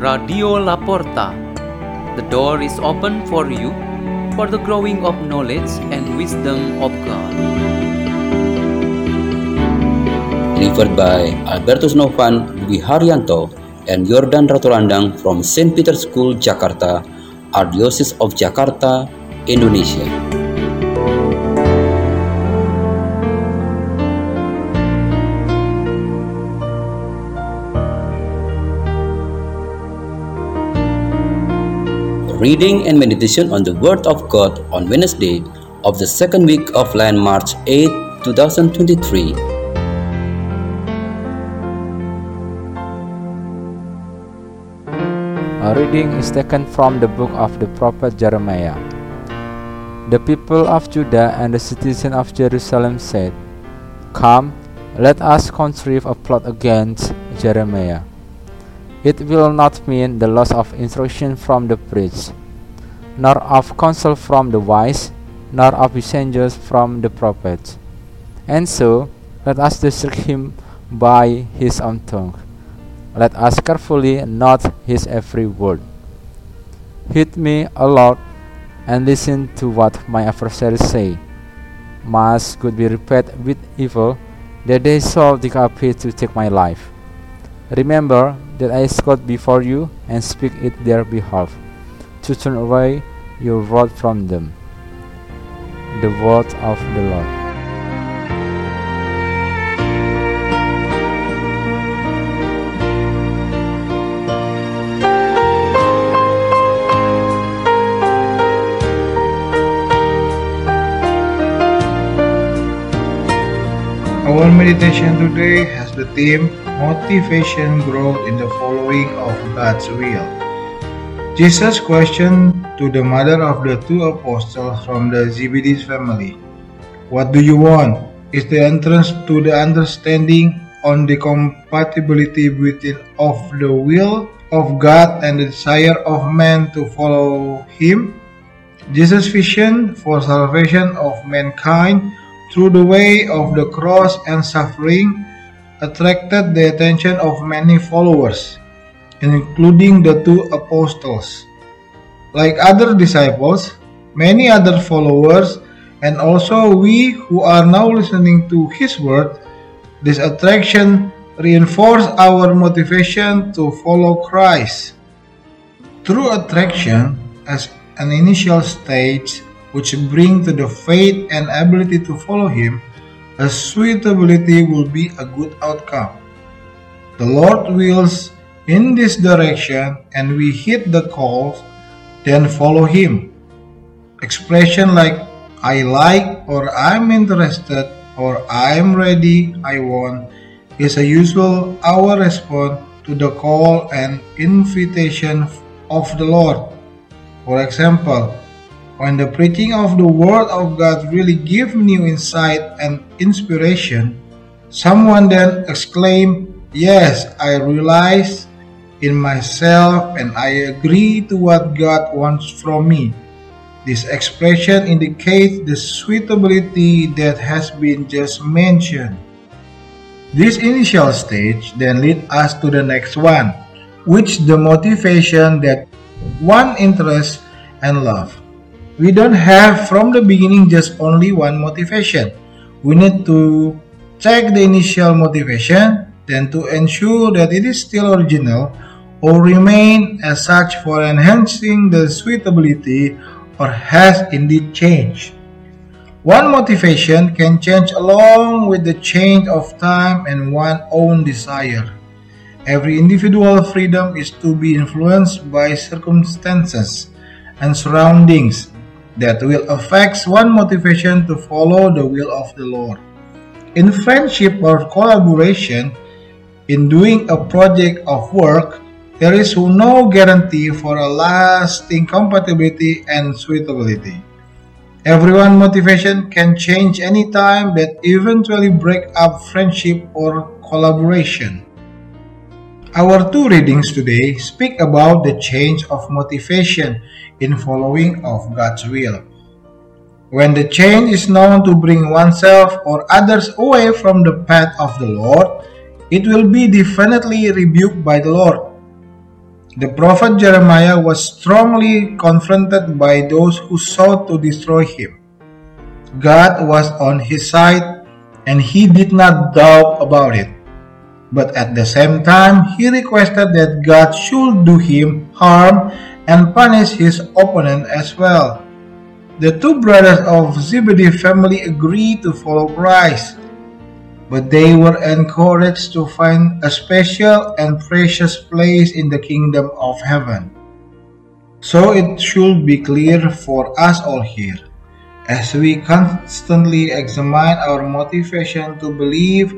Radio Laporta. The door is open for you for the growing of knowledge and wisdom of God. Delivered by Albertus Novan Dwi Haryanto and Yordan Ratulandang from St. Peter's School, Jakarta, Archdiocese of Jakarta, Indonesia. Reading and meditation on the Word of God on Wednesday of the second week of Lent, March 8, 2023. A reading is taken from the book of the prophet Jeremiah. The people of Judah and the citizens of Jerusalem said, Come, let us conceive a plot against Jeremiah. It will not mean the loss of instruction from the priest, nor of counsel from the wise, nor of messengers from the prophets. And so, let us distract him by his own tongue. Let us carefully note his every word. Heed me, O Lord, and listen to what my adversaries say. Must good be repaid with evil, that they shall dig up to take my life. Remember that I scout before you and speak in their behalf, to turn away your wrath from them. The word of the Lord. Our meditation today has the theme Motivation Growth in the Following of God's Will. Jesus' question to the mother of the two apostles from the Zebedee family What do you want? Is the entrance to the understanding on the compatibility between of the will of God and the desire of man to follow Him? Jesus' vision for salvation of mankind through the way of the cross and suffering attracted the attention of many followers, including the two apostles. Like other disciples, many other followers, and also we who are now listening to his word, this attraction reinforced our motivation to follow Christ. Through attraction, as an initial stage, which bring to the faith and ability to follow him, a suitability will be a good outcome. The Lord wills in this direction and we hit the call, then follow him. Expression like I like or I'm interested or I'm ready, I want is a usual our response to the call and invitation of the Lord. For example, when the preaching of the Word of God really gives new insight and inspiration, someone then exclaims, Yes, I realize in myself and I agree to what God wants from me. This expression indicates the suitability that has been just mentioned. This initial stage then leads us to the next one, which the motivation that one interest and love. We don't have from the beginning just only one motivation. We need to check the initial motivation, then to ensure that it is still original or remain as such for enhancing the suitability or has indeed changed. One motivation can change along with the change of time and one's own desire. Every individual freedom is to be influenced by circumstances and surroundings that will affect one motivation to follow the will of the Lord. In friendship or collaboration, in doing a project of work, there is no guarantee for a lasting compatibility and suitability. Everyone motivation can change anytime that eventually break up friendship or collaboration. Our two readings today speak about the change of motivation in following of God's will. When the change is known to bring oneself or others away from the path of the Lord, it will be definitely rebuked by the Lord. The prophet Jeremiah was strongly confronted by those who sought to destroy him. God was on his side and he did not doubt about it. But at the same time, he requested that God should do him harm and punish his opponent as well. The two brothers of Zebedee family agreed to follow Christ but they were encouraged to find a special and precious place in the kingdom of heaven. So it should be clear for us all here, as we constantly examine our motivation to believe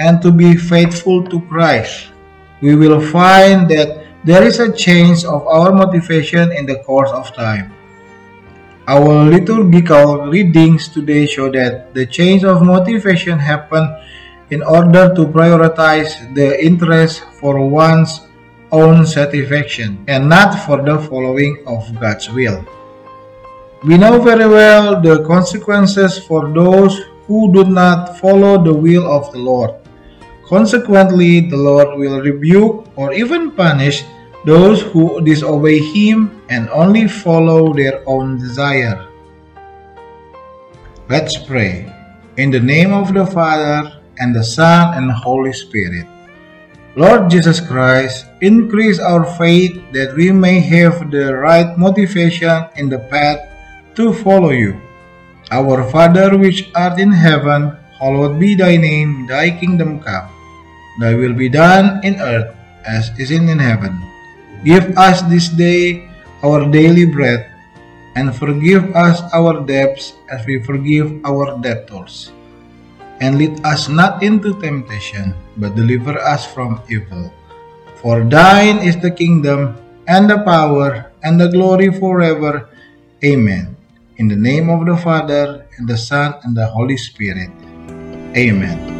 and to be faithful to Christ, we will find that there is a change of our motivation in the course of time. Our liturgical readings today show that the change of motivation happened in order to prioritize the interest for one's own satisfaction and not for the following of God's will. We know very well the consequences for those who do not follow the will of the Lord. Consequently, the Lord will rebuke or even punish those who disobey Him and only follow their own desire. Let's pray. In the name of the Father, and the Son and the Holy Spirit. Lord Jesus Christ, increase our faith that we may have the right motivation in the path to follow you. Our Father which art in heaven, hallowed be thy name, thy kingdom come. Thy will be done in earth as is in heaven. Give us this day our daily bread, and forgive us our debts as we forgive our debtors and lead us not into temptation, but deliver us from evil. For thine is the kingdom, and the power, and the glory forever. Amen. In the name of the Father, and the Son, and the Holy Spirit. Amen.